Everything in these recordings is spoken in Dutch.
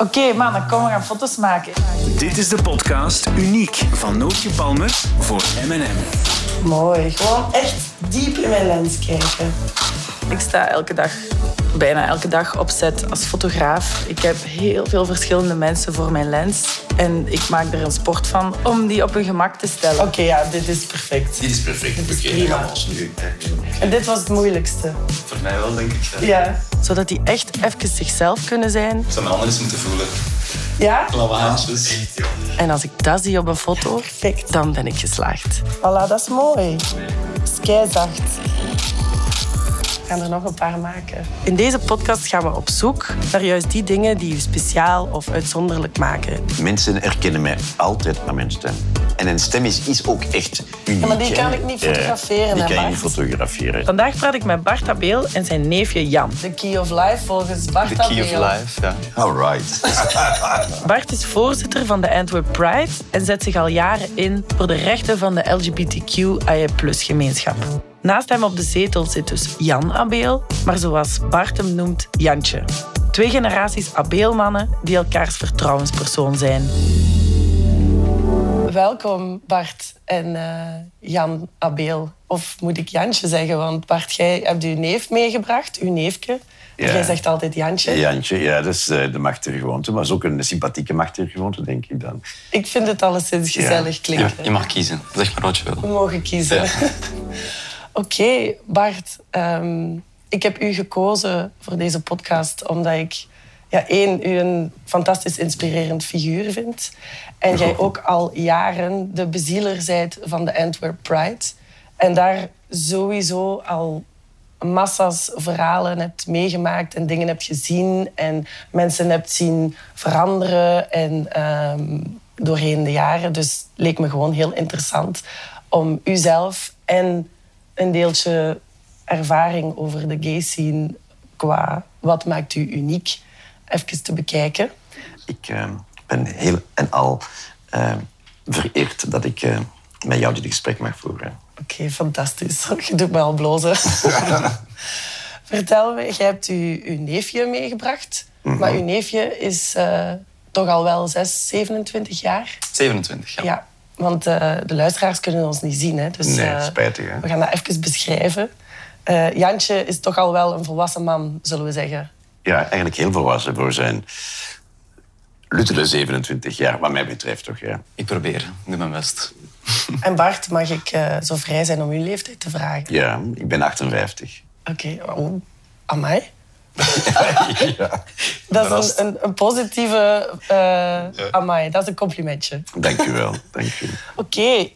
Oké, man, dan komen we gaan foto's maken. Dit is de podcast Uniek van Nootje Palmer voor M&M. Mooi. Gewoon echt diep in mijn lens kijken. Ik sta elke dag, bijna elke dag op set als fotograaf. Ik heb heel veel verschillende mensen voor mijn lens. En ik maak er een sport van om die op hun gemak te stellen. Oké, ja, dit is perfect. Dit is perfect. Dit is Oké, prima. gaan we nu. hè. En dit was het moeilijkste. Voor mij wel, denk ik. hè. Ja. Zodat die echt even zichzelf kunnen zijn. Ik zou mijn handen eens moeten voelen. Ja? Haantjes. En als ik dat zie op een foto, perfect. dan ben ik geslaagd. Voilà, dat is mooi. We gaan er nog een paar maken. In deze podcast gaan we op zoek naar juist die dingen die je speciaal of uitzonderlijk maken. Mensen herkennen mij altijd aan mijn stem. En een stem is, is ook echt uniek. Ja, maar die kan ik niet fotograferen, die kan je Bart? niet fotograferen. Vandaag praat ik met Bart Abeel en zijn neefje Jan. The key of life volgens Bart The key of life, ja. All right. Bart is voorzitter van de Antwerp Pride en zet zich al jaren in voor de rechten van de LGBTQIA+-gemeenschap. Naast hem op de zetel zit dus Jan Abeel, maar zoals Bart hem noemt, Jantje. Twee generaties Abeelmannen die elkaars vertrouwenspersoon zijn. Welkom Bart en eh, Jan Abeel. Of moet ik Jantje zeggen? Want Bart, jij hebt uw neef meegebracht, uw neefje. Ja. Jij zegt altijd Jantje. Jantje, ja, dat is eh, de machtergewoonte. Maar is ook een sympathieke machtergewoonte, denk ik dan. Ik vind het alleszins gezellig Ja, klinken. je mag kiezen. Zeg maar wat je We wil. mogen kiezen. Oké, Bart. ehm, ik heb u gekozen voor deze podcast omdat ik ja, één, u een fantastisch inspirerend figuur vind. En jij ook al jaren de bezieler zijt van de Antwerp Pride. En daar sowieso al massa's verhalen hebt meegemaakt en dingen hebt gezien en mensen hebt zien veranderen en ehm, doorheen de jaren. Dus het leek me gewoon heel interessant om uzelf en een deeltje ervaring over de gay scene qua wat maakt u uniek even te bekijken. Ik eh, ben heel en al eh, vereerd dat ik eh, met jou dit gesprek mag voeren. Oké, fantastisch. Je doet me al blozen. Vertel me, jij hebt u, uw neefje meegebracht. Maar uw neefje is eh, toch al wel 6, 27 jaar. 27, ja. Ja, want eh, de luisteraars kunnen ons niet zien. Hè? Dus, Nee, eh, spijtig, hè? We gaan dat even beschrijven. Eh, Jantje is toch al wel een volwassen man, zullen we zeggen. Ja, eigenlijk heel volwassen voor zijn luttele 27 jaar, wat mij betreft toch, ja. Ik probeer. Ik doe mijn best. En Bart, mag ik eh, zo vrij zijn om uw leeftijd te vragen? Ja, ik ben 58. Oké, oh, amai. ja. Dat is een, een, een positieve... eh amai, dat is een complimentje. Dank u wel. Oké,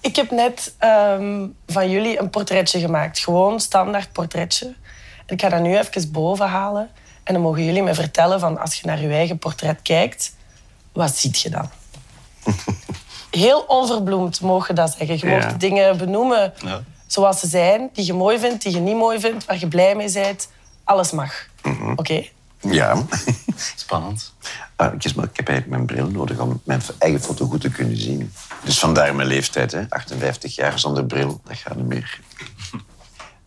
ik heb net ehm, van jullie een portretje gemaakt. Gewoon standaard portretje. En ik ga dat nu even boven halen. En dan mogen jullie me vertellen van als je naar je eigen portret kijkt, wat ziet je dan? Heel onverbloemd mogen dat zeggen. Je Ja. mag dingen benoemen zoals ze zijn, die je mooi vindt, die je niet mooi vindt, waar je blij mee bent. Alles mag. Oké? Ja. Spannend. Maar, ik heb eigenlijk mijn bril nodig om mijn eigen foto goed te kunnen zien. Dus vandaar mijn leeftijd, hè. 58 jaar zonder bril, dat gaat niet meer.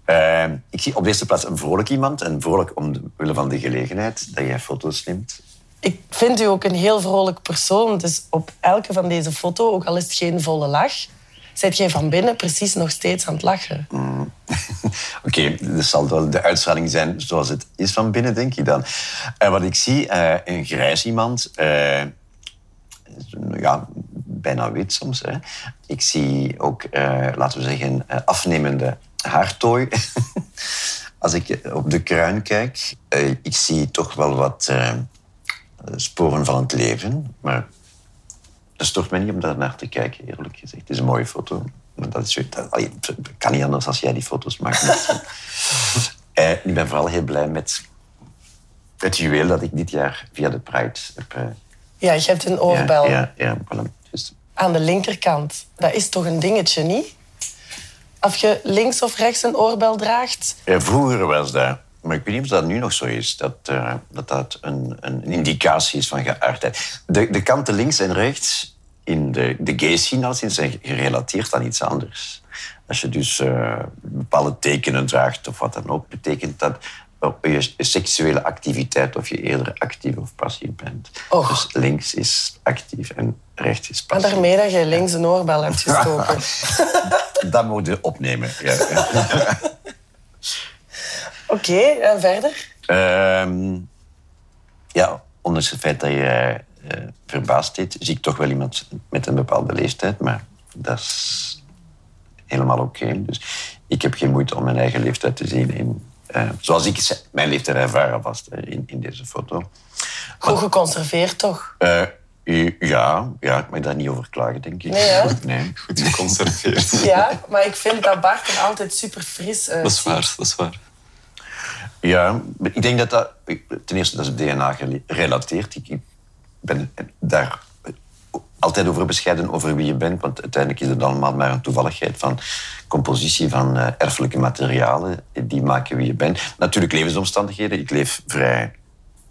Eh, ik zie op de eerste plaats een vrolijk iemand. En vrolijk omwille van de gelegenheid dat jij foto's neemt. Ik vind u ook een heel vrolijk persoon. Dus op elke van deze foto's, ook al is het geen volle lach, zit jij van binnen precies nog steeds aan het lachen. Oké, dat zal wel de uitstraling zijn zoals het is van binnen, denk ik dan. En wat ik zie, eh, een grijs iemand, eh, ja, bijna wit soms. Ik zie ook, laten we zeggen, afnemende haartooi. Als ik op de kruin kijk, ik zie toch wel wat sporen van het leven. Maar dat stoort mij niet om daar naar te kijken, eerlijk gezegd. Het is een mooie foto. Maar dat, is, dat, kan niet anders als jij die foto's maakt. Eh, ik ben vooral heel blij met het juweel dat ik dit jaar via de Pride heb... eh, Ja, je hebt een oorbel Ja, ja, ja voilà. Dus, aan de linkerkant. Dat is toch een dingetje, niet? Of je links of rechts een oorbel draagt. vroeger was dat... Maar ik weet niet of dat nu nog zo is. Dat eh, dat, dat een, een indicatie is van geaardheid. De, de kanten links en rechts in de, de gay scene al sinds zijn gerelateerd aan iets anders. Als je dus eh, bepaalde tekenen draagt of wat dan ook, betekent dat je seksuele activiteit of je eerder actief of passief bent. Och. Dus links is actief en rechts is Maar passief. daarmee dat je links een oorbel hebt gestoken. Dat moet je opnemen. Ja. Oké, en verder? Ehm, ja, ondanks het feit dat je eh, verbaasd deed, zie ik toch wel iemand met een bepaalde leeftijd. Maar dat is helemaal oké. Dus ik heb geen moeite om mijn eigen leeftijd te zien. In, eh, zoals ik mijn leeftijd ervaren was eh, in, in deze foto. Goed geconserveerd toch? Eh, ja, ja, ik mag daar niet over klagen, denk ik. Nee. Goed geconserveerd. Ja, maar ik vind dat Bart er altijd super fris uit. Dat is waar, dat is waar. Ja, ik denk dat dat... Ten eerste, dat is DNA gerelateerd. Ik, ik ben daar altijd over bescheiden over wie je bent, want uiteindelijk is het allemaal maar een toevalligheid van compositie van eh, erfelijke materialen. Die maken wie je bent. Natuurlijk levensomstandigheden. Ik leef vrij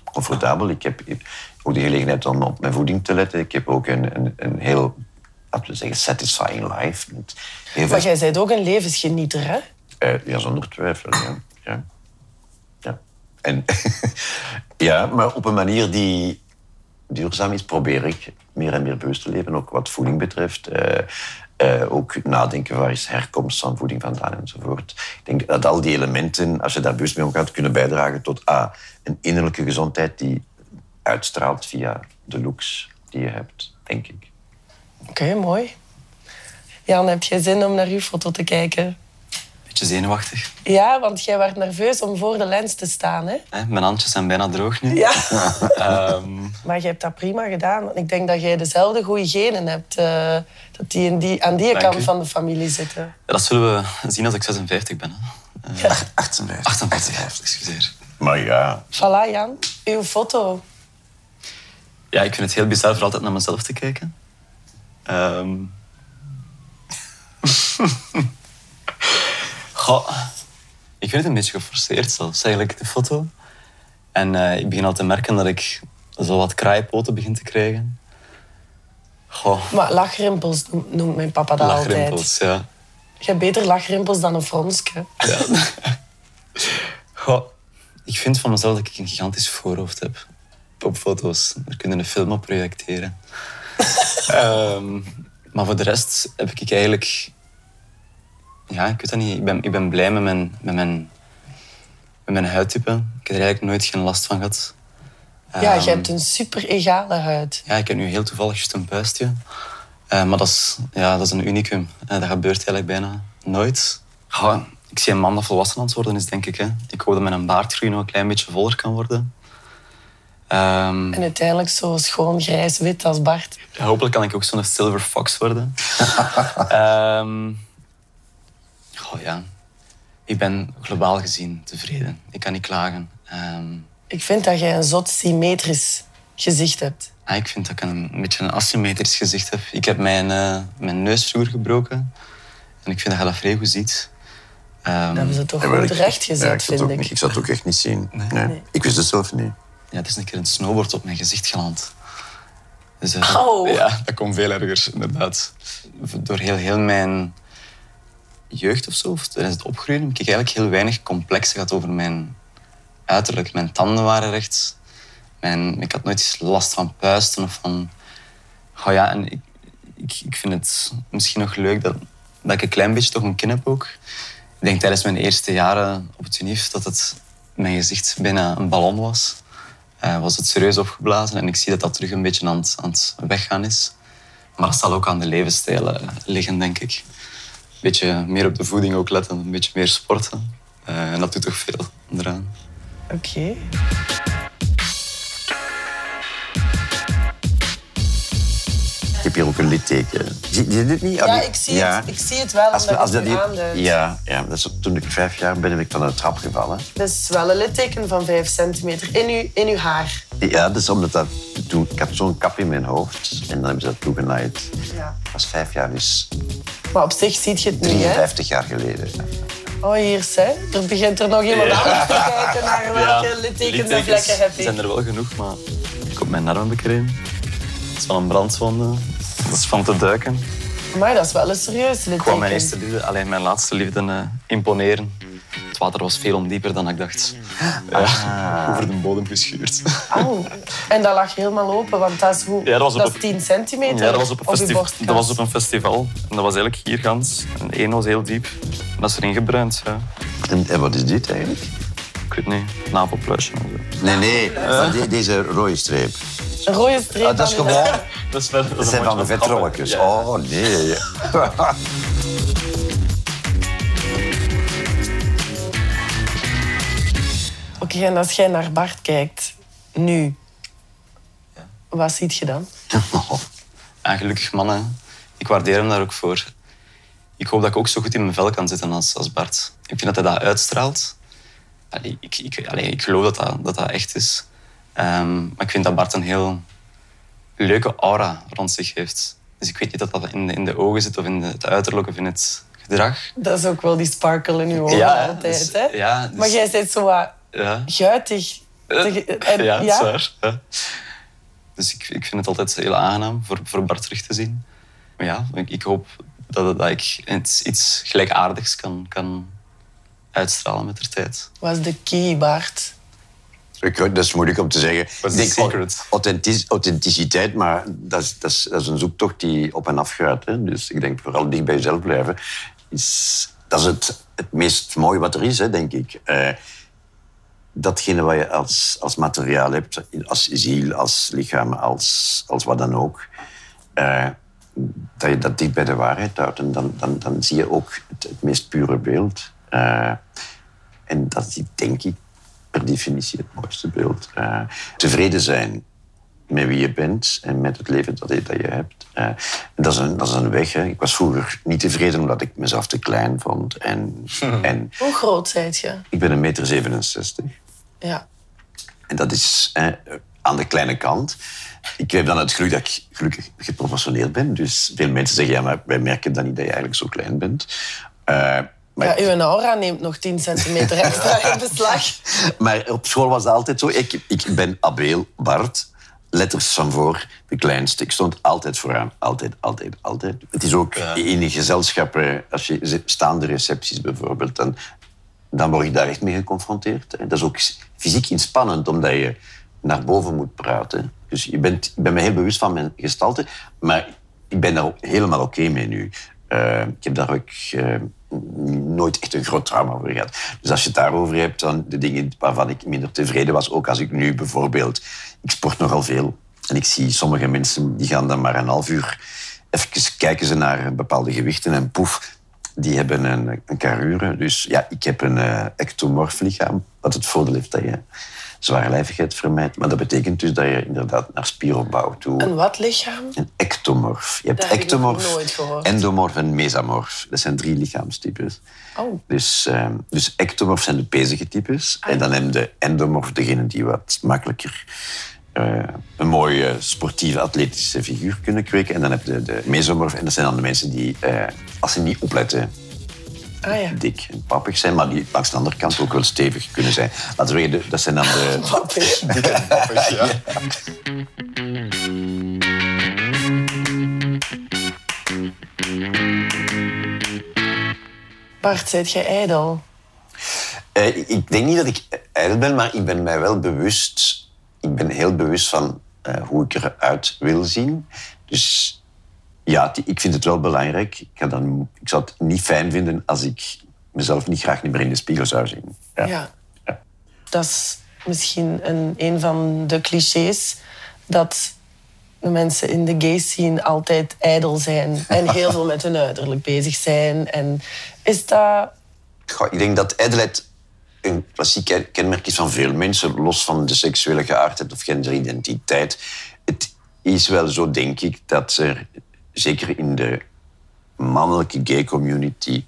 comfortabel. Ik heb ook de gelegenheid om op mijn voeding te letten. Ik heb ook een, een, een heel, laten we zeggen, satisfying life. Heel Maar jij bent ook een levensgenieter, hè? eh, ja, zonder twijfel. Ja. Ja. Ja. Maar op een manier die duurzaam is, probeer ik meer en meer bewust te leven. Ook wat voeding betreft. Eh, eh, ook nadenken waar is herkomst van voeding vandaan enzovoort. Ik denk dat al die elementen, als je daar bewust mee omgaat, kunnen bijdragen tot A, een innerlijke gezondheid die uitstraalt via de looks die je hebt, denk ik. Oké, mooi. Jan, heb jij zin om naar uw foto te kijken? Beetje zenuwachtig. Ja, want jij werd nerveus om voor de lens te staan, hè? Hè? Mijn handjes zijn bijna droog nu. Ja. Ehm, Maar je hebt dat prima gedaan. Ik denk dat jij dezelfde goede genen hebt. eh, dat die, in die aan die Dank kant u. van de familie zitten. ja, dat zullen we zien als ik 56 ben. Hè. Eh, 58. 58, excuseer. Maar ja, Voilà, Jan. Uw foto. Ja, ik vind het heel bizar voor altijd naar mezelf te kijken. Ehm. Goh, ik vind het een beetje geforceerd zelfs, eigenlijk, de foto. En eh, ik begin al te merken dat ik zo wat kraaipoten begin te krijgen. Goh, Maar lachrimpels noemt- mijn papa dat altijd. lachrimpels, ja. Je hebt beter lachrimpels dan een fronsje. ja. Goh, ik vind van mezelf dat ik een gigantisch voorhoofd heb. Op foto's. Daar kunnen een film op projecteren. Ehm, maar voor de rest heb ik eigenlijk... Ja, ik weet dat niet. Ik ben, ik ben blij met mijn, met, mijn, met mijn huidtype. Ik heb er eigenlijk nooit geen last van gehad. Ja, Ehm, je hebt een super egale huid. ja, ik heb nu heel toevallig juist een puistje. Eh, maar dat is, ja, dat is een unicum. Eh, dat gebeurt eigenlijk bijna nooit. Ik zie een man dat volwassen aan het worden is, denk ik. Hè. Ik hoop dat mijn baardgroei nog een klein beetje voller kan worden. Ehm, En uiteindelijk zo schoon grijs-wit als Bart. ja, hopelijk kan ik ook zo'n silver fox worden. Ehm, goh, ja. Ik ben globaal gezien tevreden. Ik kan niet klagen. Ehm, Ik vind dat jij een zot symmetrisch gezicht hebt. Ah, ik vind dat ik een, een beetje een asymmetrisch gezicht heb. Ik heb mijn, eh, mijn neus vroeger gebroken. En ik vind dat je dat vrij goed ziet. Ehm, Dat hebben ze toch goed ja, ik zou het vind ook ik. niet- Ik zou het ook echt niet zien. Nee. Nee. Ik wist het zelf niet. ja, het is een keer een snowboard op mijn gezicht geland. Dus, Au. Ja, dat komt veel erger, inderdaad. Door heel, heel mijn jeugd of zo, of tijdens het opgroeien, heb ik eigenlijk heel weinig complexen gehad over mijn uiterlijk. Mijn tanden waren recht. Mijn, ik had nooit last van puisten of van... Oh ja, en ik, ik, vind het misschien nog leuk dat, dat ik een klein beetje toch een kin heb ook. Ik denk tijdens mijn eerste jaren op het UNIF dat het mijn gezicht bijna een ballon was. Eh, was het serieus opgeblazen en ik zie dat dat terug een beetje aan het, aan het weggaan is. Maar dat zal ook aan de levensstijl liggen, denk ik. Een beetje meer op de voeding ook letten, een beetje meer sporten. Eh, en dat doet toch veel eraan. Oké. Ik heb hier ook een litteken. Zie je dit niet? Ja, ik zie, het, ik zie het wel, omdat als je dat het nu hier- ja, ja, dat is, toen ik vijf jaar ben, ben ik van een trap gevallen. Dat is wel een litteken van 5 centimeter in uw, in uw haar. Ja, dat is omdat dat toen, ik had zo'n kap in mijn hoofd en dan hebben ze dat toegenaaid. Ja. Dat was vijf jaar, dus Maar op zich ziet je het nu, hè? 53 jaar geleden. Oh, hier, hè. Er begint er nog iemand anders te kijken naar welke littekens en vlekken heb zijn ik. er wel genoeg, maar ik op mijn arm er een. Het is van een brandwonde. Dat is van te duiken. Maar dat is wel een serieus Ik kwam mijn litteken. eerste liefde, alleen mijn laatste liefde, eh, imponeren. Het water was veel ondieper dan ik dacht. Ja, over de bodem geschuurd. Au. En dat lag helemaal open, want dat is, hoe, Ja, dat was op dat een- is 10 centimeter Ja, dat was op een, je festi- borstkast. dat was op een festival. En dat was eigenlijk hier gans. En één was heel diep. En dat is erin gebruind. Ja. En, en wat is dit eigenlijk? Ik weet niet, navelpluisje zo. Nee, nee, maar de- deze rode streep. Een rode streep. Ah, dat is gewoon... Dat, is wel, dat, Dat zijn van de vetrolletjes. Oh, nee. Oké, en als jij naar Bart kijkt, nu, wat ziet je dan? En gelukkig mannen. Ik waardeer hem daar ook voor. Ik hoop dat ik ook zo goed in mijn vel kan zitten als, als Bart. Ik vind dat hij dat uitstraalt. Allee, ik, ik, allee, ik geloof dat dat, dat, dat echt is. Ehm, maar ik vind dat Bart een heel leuke aura rond zich heeft. Dus ik weet niet of dat in de, in de ogen zit of in de- het uiterlijk of in het gedrag. Dat is ook wel die sparkle in je ogen Ja, altijd. dus- hè? ja, dus- Maar jij bent zo wat Ja. guitig. Te- en- ja, dat is waar. Ja. Dus ik, ik vind het altijd heel aangenaam voor, voor Bart terug te zien. Maar ja, ik, ik hoop dat, dat ik iets, iets gelijkaardigs kan, kan uitstralen met de tijd. Wat is de key, Bart? Ik, dat is moeilijk om te zeggen. Wat is Ik de denk, secret? authentic- authenticiteit, maar dat is, dat, is, dat is een zoektocht die op en af gaat. Hè. Dus ik denk vooral dicht bij jezelf blijven. Is, dat is het, het meest mooie wat er is, hè, denk ik. Eh, datgene wat je als, als materiaal hebt, als ziel, als lichaam, als, als wat dan ook, eh, dat je dat dicht bij de waarheid houdt. En dan, dan, dan zie je ook het, het meest pure beeld. Eh, en dat is, denk ik, per definitie het mooiste beeld. Eh, tevreden zijn met wie je bent en met het leven dat je, dat je hebt. Eh, dat, is een, dat is een weg. Hè. Ik was vroeger niet tevreden omdat ik mezelf te klein vond. En, en Hoe groot zijt je? ik ben een meter 67. Ja. En dat is eh, aan de kleine kant. Ik heb dan het geluk dat ik gelukkig geproportioneerd ben. Dus veel mensen zeggen, ja, maar wij merken dan niet dat je eigenlijk zo klein bent. Eh, maar, ja. Uw aura neemt nog 10 centimeter extra in beslag. maar op school was dat altijd zo. Ik, ik ben Abel Bart, letters van voor, de kleinste. Ik stond altijd vooraan. Altijd, altijd, altijd. Het is ook in een gezelschap, eh, als je staande recepties bijvoorbeeld, dan, dan word je daar echt mee geconfronteerd. Dat is ook fysiek inspannend, omdat je naar boven moet praten. Dus je bent, ik ben me heel bewust van mijn gestalte, maar ik ben daar helemaal oké mee nu. Eh, ik heb daar ook eh, nooit echt een groot trauma over gehad. Dus als je het daarover hebt, dan de dingen waarvan ik minder tevreden was, ook als ik nu bijvoorbeeld... Ik sport nogal veel. En ik zie sommige mensen, die gaan dan maar een half uur... Even kijken ze naar bepaalde gewichten en poef, die hebben een, een carrure. Dus ja, ik heb een eh, ectomorf lichaam, wat het voordeel heeft dat je zwaarlijvigheid vermijdt. Maar dat betekent dus dat je inderdaad naar spieropbouw toe... Een wat lichaam? Een ectomorf. Je hebt Dat ectomorf, nooit gehoord. endomorf en mesomorf. Dat zijn drie lichaamstypes. Oh. Dus, ehm, dus ectomorf zijn de bezige types. En dan hebben de endomorf degene die wat makkelijker eh, een mooie sportieve atletische figuur kunnen kweken. En dan heb je de mesomorf. En dat zijn dan de mensen die, eh, als ze niet opletten, Ah ja. dik en pappig zijn. Maar die langs de andere kant ook wel stevig kunnen zijn. Laten we zeggen, dat zijn dan de... Pappig. Bart, zijt jij ijdel? Eh, ik denk niet dat ik ijdel ben, maar ik ben mij wel bewust. Ik ben heel bewust van eh, hoe ik eruit wil zien. Dus ja, ik vind het wel belangrijk. Ik, ga dan, ik zou het niet fijn vinden als ik mezelf niet graag niet meer in de spiegel zou zien. Ja. Ja. Ja. Dat is misschien een, een van de clichés dat de mensen in de gay scene altijd ijdel zijn en heel veel met hun uiterlijk bezig zijn. En is dat... Goh, ik denk dat ijdelheid een klassiek kenmerk is van veel mensen, los van de seksuele geaardheid of genderidentiteit. Het is wel zo, denk ik, dat er zeker in de mannelijke gay community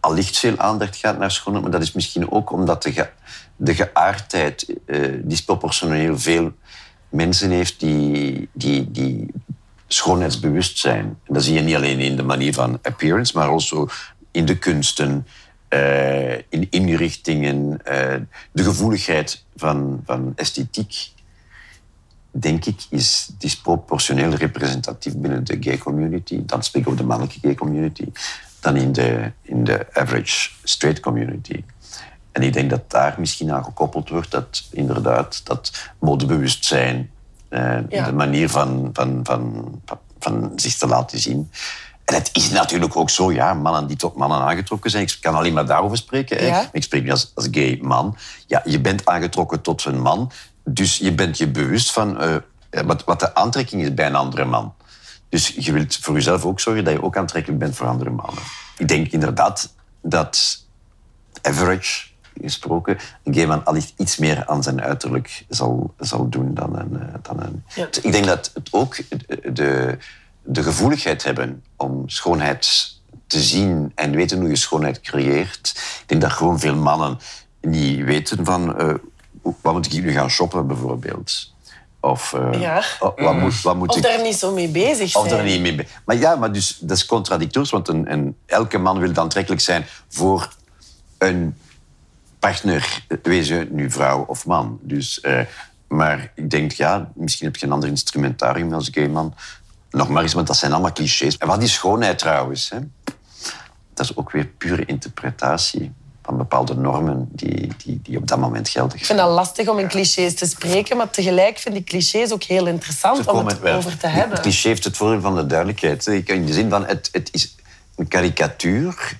allicht veel aandacht gaat naar schoenen, maar dat is misschien ook omdat de, de geaardheid eh, disproportioneel veel mensen heeft die, die, die schoonheidsbewust zijn. Dat zie je niet alleen in de manier van appearance, maar ook in de kunsten, eh, in inrichtingen, eh, de gevoeligheid van, van esthetiek denk ik, is disproportioneel representatief binnen de gay community. Dan spreek ik over de mannelijke gay community. Dan in de, in de average straight community. En ik denk dat daar misschien aan gekoppeld wordt dat inderdaad dat modebewustzijn, Ja. de manier van, van, van, van, van zich te laten zien. En het is natuurlijk ook zo, ja, mannen die tot mannen aangetrokken zijn. Ik kan alleen maar daarover spreken. Ja. Ik spreek nu als, als gay man. Ja, je bent aangetrokken tot een man, dus je bent je bewust van eh, wat, wat de aantrekking is bij een andere man. Dus je wilt voor jezelf ook zorgen dat je ook aantrekkelijk bent voor andere mannen. Ik denk inderdaad dat average gesproken, een gay man allicht iets meer aan zijn uiterlijk zal, zal doen dan een... eh, Dan een. Ja. Ik denk dat het ook de, de gevoeligheid hebben om schoonheid te zien en weten hoe je schoonheid creëert. Ik denk dat gewoon veel mannen niet weten van... eh, wat moet ik nu gaan shoppen, bijvoorbeeld? Of eh, Ja. oh, wat moet, wat moet Of ik... daar niet zo mee bezig zijn. Of er niet mee. be- Maar ja, maar dus, dat is contradictorisch, want een, een, elke man wil aantrekkelijk zijn voor een partner, wees je nu vrouw of man. Dus, eh, maar ik denk, ja, misschien heb je een ander instrumentarium als gay man. Nog maar eens, want dat zijn allemaal clichés. En wat is schoonheid trouwens? Hè? Dat is ook weer pure interpretatie van bepaalde normen die, die, die op dat moment geldig Ik vind zijn. dat lastig om in clichés te spreken, maar tegelijk vind ik clichés ook heel interessant om het wel. over te Het hebben. cliché heeft het voordeel van de duidelijkheid. In de zin van, het, het is een karikatuur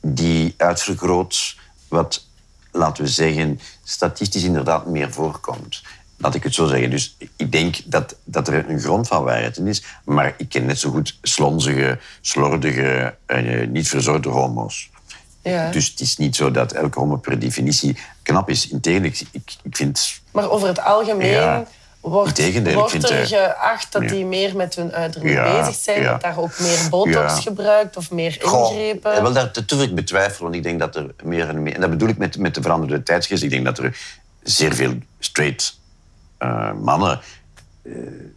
die uitvergroot wat, laten we zeggen, statistisch inderdaad meer voorkomt. Laat ik het zo zeggen. Dus ik denk dat, dat er een grond van waarheid in is, maar ik ken net zo goed slonzige, slordige, eh, niet verzorgde homo's. Ja. Dus het is niet zo dat elke homo per definitie knap is. Integendeel, ik, ik, ik vind Maar over het algemeen Ja. wordt, wordt vind, er eh, geacht dat ja. die meer met hun uiterlijk bezig zijn. Dat daar ook meer botox gebruikt of meer Goh, ingrepen. eh, wel, daar dat durf ik betwijfelen, want ik denk dat er meer en meer... En dat bedoel ik met, met de veranderde tijdsgeest. Ik denk dat er zeer veel straight eh, mannen eh,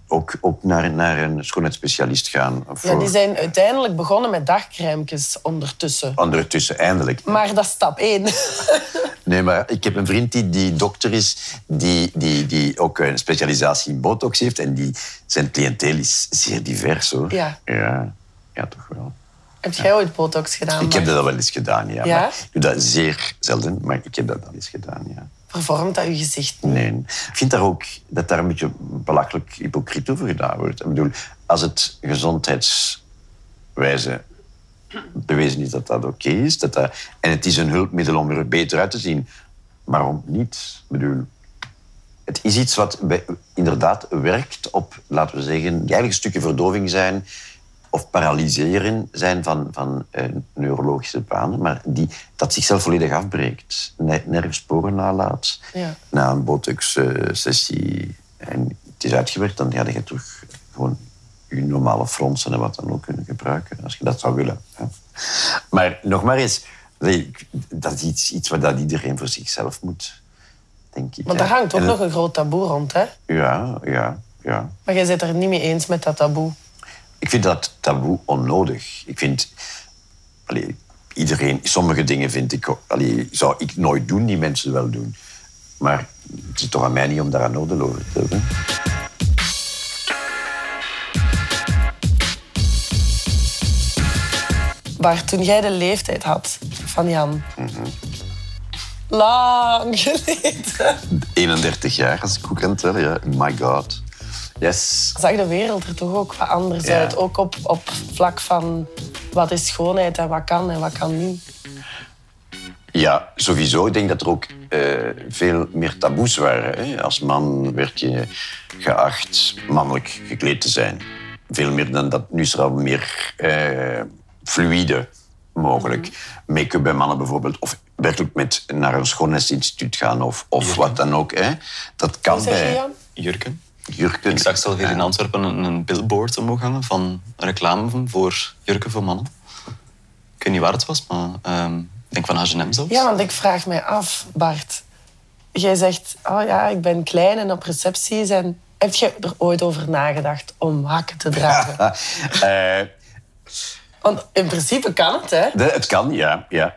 ook, ook naar, naar een schoonheidsspecialist gaan. ja, Voor, die zijn uiteindelijk begonnen met dagcrèmes ondertussen. Ondertussen, eindelijk. Maar dat is stap één. Nee, maar ik heb een vriend die, die dokter is, die, die, die ook een specialisatie in botox heeft. En die, zijn cliënteel is zeer divers, hoor. Ja. Ja, ja toch wel. Heb jij ooit botox gedaan? Ik heb dat wel eens gedaan, ja. Ja? Maar ik doe dat zeer zelden, maar ik heb dat wel eens gedaan, ja. Vervormt dat je gezicht? Nee. Ik vind daar ook dat daar een beetje belachelijk hypocriet over gedaan wordt. Ik bedoel, als het gezondheidswijze bewezen is dat dat oké is, dat dat, en het is een hulpmiddel om er beter uit te zien, waarom niet? Ik bedoel, het is iets wat inderdaad werkt op, laten we zeggen, eigenlijk stukken verdoving zijn of paralyseren zijn van, van eh, neurologische banen, maar die, dat zichzelf volledig afbreekt, ne- nerfsporen nalaat. Ja. Na een botox-sessie en het is uitgewerkt, dan ga je terug gewoon je normale fronsen en wat dan ook kunnen gebruiken, als je dat zou willen. Hè. Maar nog maar eens, dat is iets, iets wat dat iedereen voor zichzelf moet, denk ik. Maar daar hangt ook En- nog een groot taboe rond, hè? Ja, ja, ja. Maar jij bent er niet mee eens met dat taboe. Ik vind dat taboe onnodig. Ik vind... Allee, iedereen... Sommige dingen vind ik... Allee, zou ik nooit doen, die mensen wel doen. Maar het is toch aan mij niet om daar aan oordeel over te hebben. Bart, toen jij de leeftijd had van Jan... Mhm. Lang geleden. 31 jaar, als ik goed kan tellen. Ja. My god. Yes. Zag de wereld er toch ook wat anders Ja. uit. Ook op, op vlak van wat is schoonheid en wat kan en wat kan niet. Ja, sowieso. Ik denk dat er ook eh, veel meer taboes waren. Hè. Als man werd je geacht mannelijk gekleed te zijn. Veel meer dan dat. Nu is er al meer eh, fluïde mogelijk. Make-up bij mannen bijvoorbeeld. Of werkelijk met naar een schoonheidsinstituut gaan of, of wat dan ook. Hè. Dat kan Wat zeg je, bij? Jurken. Jurken. Ik zag zelf hier in Antwerpen een, een billboard omhoog hangen van reclame voor jurken voor mannen. Ik weet niet waar het was, maar ehm, ik denk van H&M zelfs. Ja, want ik vraag mij af, Bart. Jij zegt, oh ja, ik ben klein en op recepties. En heb je er ooit over nagedacht om hakken te dragen? Eh, Want in principe kan het, hè? De- het kan, ja. ja.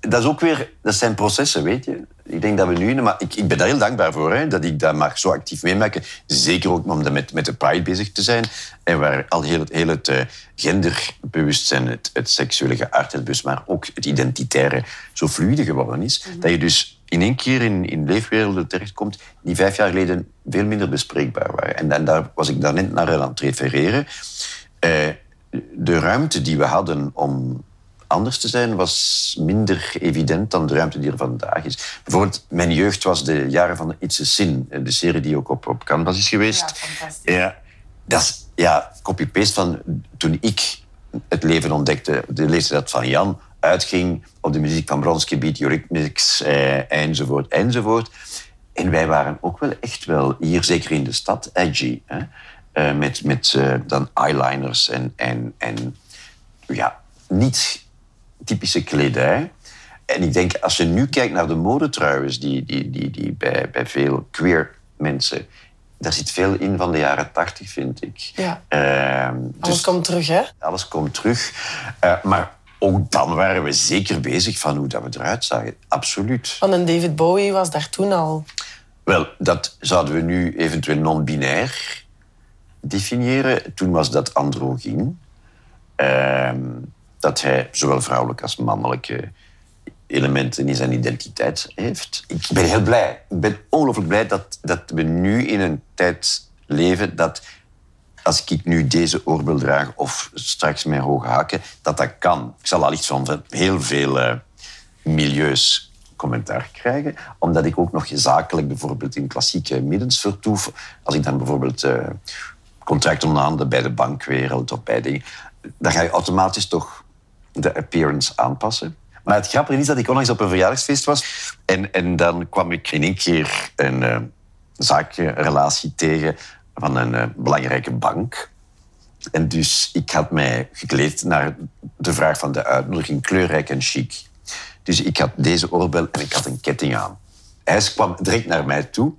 Dat, is ook weer, dat zijn processen, weet je. Ik denk dat we nu... Maar ik, ik ben daar heel dankbaar voor, hè, dat ik dat mag zo actief meemaken. Zeker ook om met, met de Pride bezig te zijn. En waar al heel, het- heel het eh, genderbewustzijn, het, het seksuele geaardheidsbewust, maar ook het identitaire zo fluide geworden is. Dat je dus in één keer in, in leefwerelden terechtkomt die vijf jaar geleden veel minder bespreekbaar waren. En, daar was ik daarnet naar aan het refereren. Eh, de ruimte die we hadden om anders te zijn was minder evident dan de ruimte die er vandaag is. Bijvoorbeeld, mijn jeugd was de jaren van It's a Sin, eh, de serie die ook op, op Canvas is geweest. Ja. Ja, dat is ja, copy-paste van toen ik het leven ontdekte, de leeftijd van Jan, uitging op de muziek van Bronski Beat, Eurythmics, eh, enzovoort, enzovoort. En wij waren ook wel echt wel, hier zeker in de stad, edgy. Hè? Eh, met met eh, dan eyeliners en, en, en ja, niet typische kledij. En ik denk, als je nu kijkt naar de mode trouwens, die, die, die, die bij, bij veel queer mensen, daar zit veel in van de jaren tachtig, vind ik. Ja. Ehm, Alles dus komt terug, hè? alles komt terug. Eh, maar ook dan waren we zeker bezig van hoe dat we eruit zagen. Absoluut. Want een David Bowie was daar toen al. Wel, dat zouden we nu eventueel non-binair definiëren. Toen was dat androgyn. Ehm, dat hij zowel vrouwelijke als mannelijke elementen in zijn identiteit heeft. Ik ben heel blij. Ik ben ongelooflijk blij dat, dat we nu in een tijd leven dat als ik nu deze oorbel draag of straks mijn hoge haken, dat dat kan. Ik zal allicht van heel veel eh, milieus commentaar krijgen, omdat ik ook nog zakelijk bijvoorbeeld in klassieke middens vertoef. Als ik dan bijvoorbeeld eh contracten onderhandel bij de bankwereld of bij dingen, dan ga je automatisch toch de appearance aanpassen. Maar het grappige is dat ik onlangs op een verjaardagsfeest was en, en dan kwam ik in één keer een eh zakenrelatie tegen van een eh, belangrijke bank. En dus ik had mij gekleed naar de vraag van de uitnodiging, kleurrijk en chic. Dus ik had deze oorbel en ik had een ketting aan. Hij kwam direct naar mij toe.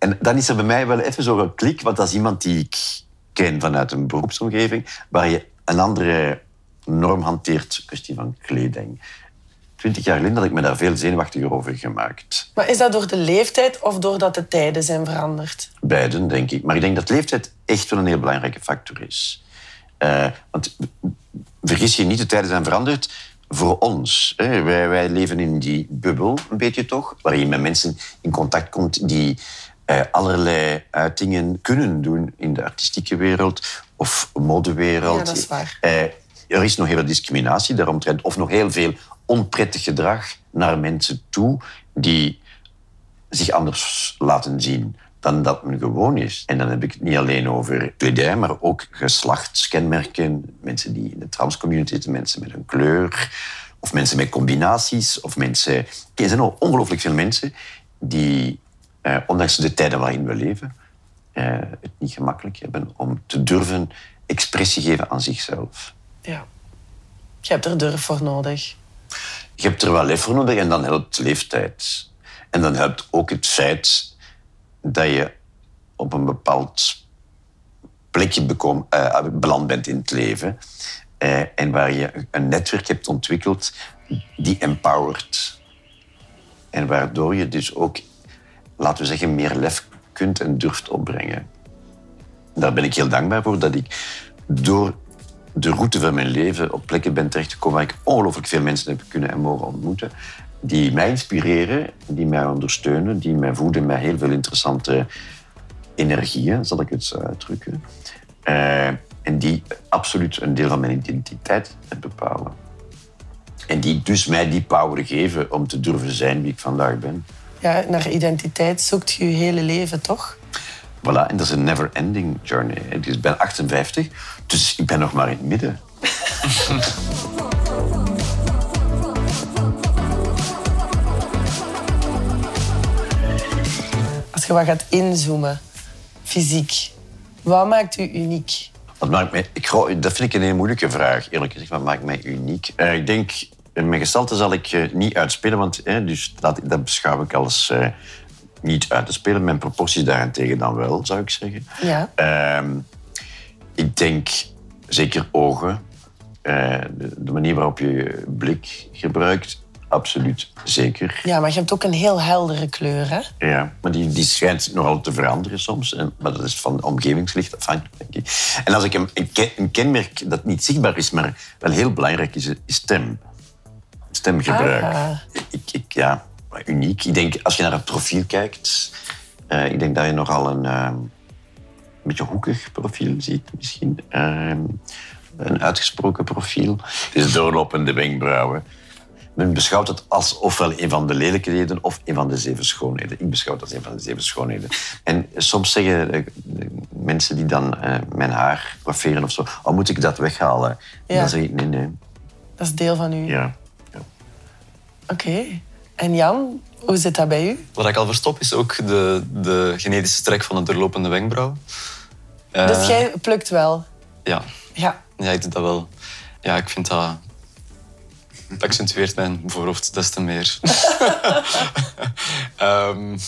En dan is er bij mij wel even zo'n klik, want dat is iemand die ik ken vanuit een beroepsomgeving, waar je een andere norm hanteert, kwestie van kleding. Twintig jaar geleden had ik me daar veel zenuwachtiger over gemaakt. Maar is dat door de leeftijd of doordat de tijden zijn veranderd? Beiden, denk ik. Maar ik denk dat leeftijd echt wel een heel belangrijke factor is. Eh, want vergis je niet, de tijden zijn veranderd voor ons. Hè. Wij, wij leven in die bubbel, een beetje toch, waarin je met mensen in contact komt die allerlei uitingen kunnen doen in de artistieke wereld of modewereld. Ja, dat is waar. Eh, er is nog heel veel discriminatie daaromtrent, of nog heel veel onprettig gedrag naar mensen toe die zich anders laten zien dan dat men gewoon is. En dan heb ik het niet alleen over kledij, maar ook geslachtskenmerken. Mensen die in de transcommunity zitten, mensen met een kleur, of mensen met combinaties, of mensen... Er zijn al ongelooflijk veel mensen die, eh, ondanks de tijden waarin we leven, eh, het niet gemakkelijk hebben om te durven expressie geven aan zichzelf. Ja. Je hebt er durf voor nodig. Je hebt er wel lef voor nodig en dan helpt leeftijd. En dan helpt ook het feit dat je op een bepaald plekje bekom, eh, beland bent in het leven. eh, en waar je een netwerk hebt ontwikkeld die empowert. En waardoor je dus ook, laten we zeggen, meer lef kunt en durft opbrengen. Daar ben ik heel dankbaar voor dat ik door de route van mijn leven op plekken ben terechtgekomen waar ik ongelooflijk veel mensen heb kunnen en mogen ontmoeten. Die mij inspireren, die mij ondersteunen, die mij voeden met heel veel interessante energieën, zal ik het zo uitdrukken. Eh, en die absoluut een deel van mijn identiteit bepalen. En die dus mij die power geven om te durven zijn wie ik vandaag ben. Ja, naar identiteit zoekt je je hele leven, toch? Voilà, en dat is een never-ending journey. hè. Dus ik ben 58, dus ik ben nog maar in het midden. Als je wat gaat inzoomen, fysiek, wat maakt u uniek? Wat maakt mij, ik, dat vind ik een hele moeilijke vraag, eerlijk gezegd. Wat maakt mij uniek? Eh, ik denk, mijn gestalte zal ik eh, niet uitspelen, want dus dat, dat beschouw ik als eh, niet uit te spelen. Mijn proporties daarentegen dan wel, zou ik zeggen. Ja. Ehm, ik denk zeker ogen. Eh, de, de manier waarop je je blik gebruikt, absoluut zeker. Ja, maar je hebt ook een heel heldere kleur, hè? Ja, maar die, die schijnt nogal te veranderen soms. En, maar dat is van omgevingslicht afhankelijk, denk ik. En als ik een, een kenmerk dat niet zichtbaar is, maar wel heel belangrijk is, is stem. Stemgebruik. Ah. Ik, ik, ja, uniek. Ik denk, als je naar het profiel kijkt, eh, ik denk dat je nogal een eh, beetje hoekig profiel ziet, misschien. Eh, een uitgesproken profiel. Het is doorlopende wenkbrauwen. Men beschouwt het als ofwel een van de lelijkheden of een van de zeven schoonheden. Ik beschouw het als een van de zeven schoonheden. En soms zeggen eh, mensen die dan eh, mijn haar coifferen of zo, oh, moet ik dat weghalen? En Ja. dan zeg ik, nee, nee. Dat is deel van u. Ja. Oké. En Jan, hoe zit dat bij u? Wat ik al verstop is ook de, de genetische trek van de doorlopende wenkbrauw. Eh, Dus jij plukt wel. Ja. Ja. ja, ik doe dat wel. Ja, ik vind dat... Dat accentueert mijn voorhoofd des te meer. Ehm,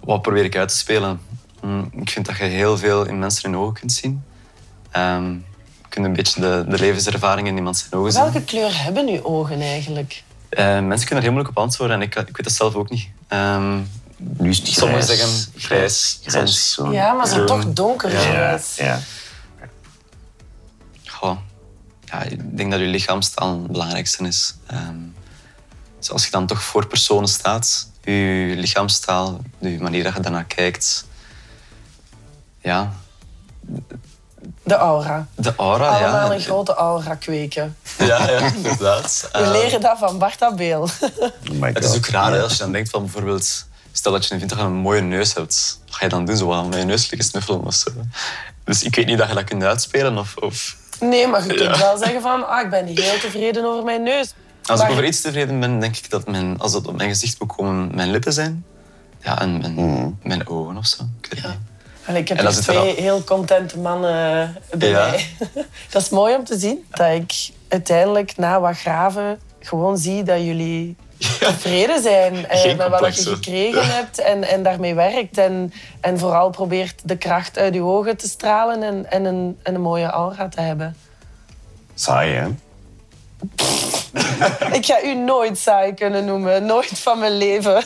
wat probeer ik uit te spelen? Hm, Ik vind dat je heel veel in mensen in ogen kunt zien. Ehm, je kunt een beetje de, de levenservaring in iemand zijn ogen zien. Welke kleur hebben uw ogen eigenlijk? Eh, mensen kunnen er heel moeilijk op antwoorden en ik, ik weet het zelf ook niet. Ehm, Nu is het Sommigen zeggen grijs, Grijs. Ja, maar zo groen. toch donker Ja. Ja, is. ja. Goh. Ja, ik denk dat je lichaamstaal het belangrijkste is. Ehm, dus als je dan toch voor personen staat, je lichaamstaal, de manier dat je daarnaar kijkt, ja, De aura. de aura. Allemaal ja. een grote aura kweken. Ja, ja, inderdaad. We leren dat van Barta Beel. Oh my Het is ook raar hè, als je dan denkt van bijvoorbeeld, stel dat je vindt dat je een mooie neus hebt, wat ga je dan doen? Zo met je neus liggen snuffelen of zo. Dus ik weet niet dat je dat kunt uitspelen of... of Nee, maar je kunt Ja. wel zeggen van, ah, ik ben heel tevreden over mijn neus. Als Maar- ik over iets tevreden ben, denk ik dat mijn, als dat op mijn gezicht moet komen, mijn lippen zijn. Ja, en mijn, mijn ogen of zo. Ik weet het niet. Allee, ik heb er twee heel contente mannen eh, bij Ja. mij. Dat is mooi om te zien. Dat ik uiteindelijk na wat graven gewoon zie dat jullie tevreden zijn eh, met wat je gekregen hebt en, en daarmee werkt. En, en vooral probeert de kracht uit je ogen te stralen en, en, een, en een mooie aura te hebben. Saai, hè? Ik ga u nooit saai kunnen noemen. Nooit van mijn leven.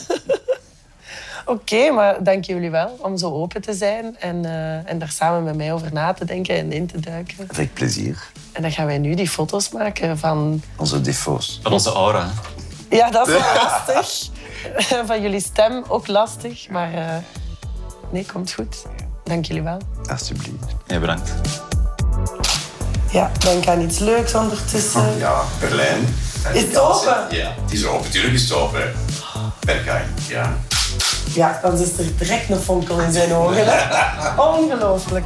Oké, maar dank jullie wel om zo open te zijn en, eh, en daar samen met mij over na te denken en in te duiken. Avec plezier. En dan gaan wij nu die foto's maken van... Onze défauts. Van onze aura. Ja, dat is wel lastig. Van jullie stem ook lastig, maar eh, nee, komt goed. Dank jullie wel. Alsjeblieft. Ja, bedankt. Ja, denk aan iets leuks ondertussen. Ja, Berlijn. Is het open? Ja, het is open. Tuurlijk is het open. Berghain, ja. Ja, dan is er direct een fonkel in zijn ogen. Ongelooflijk.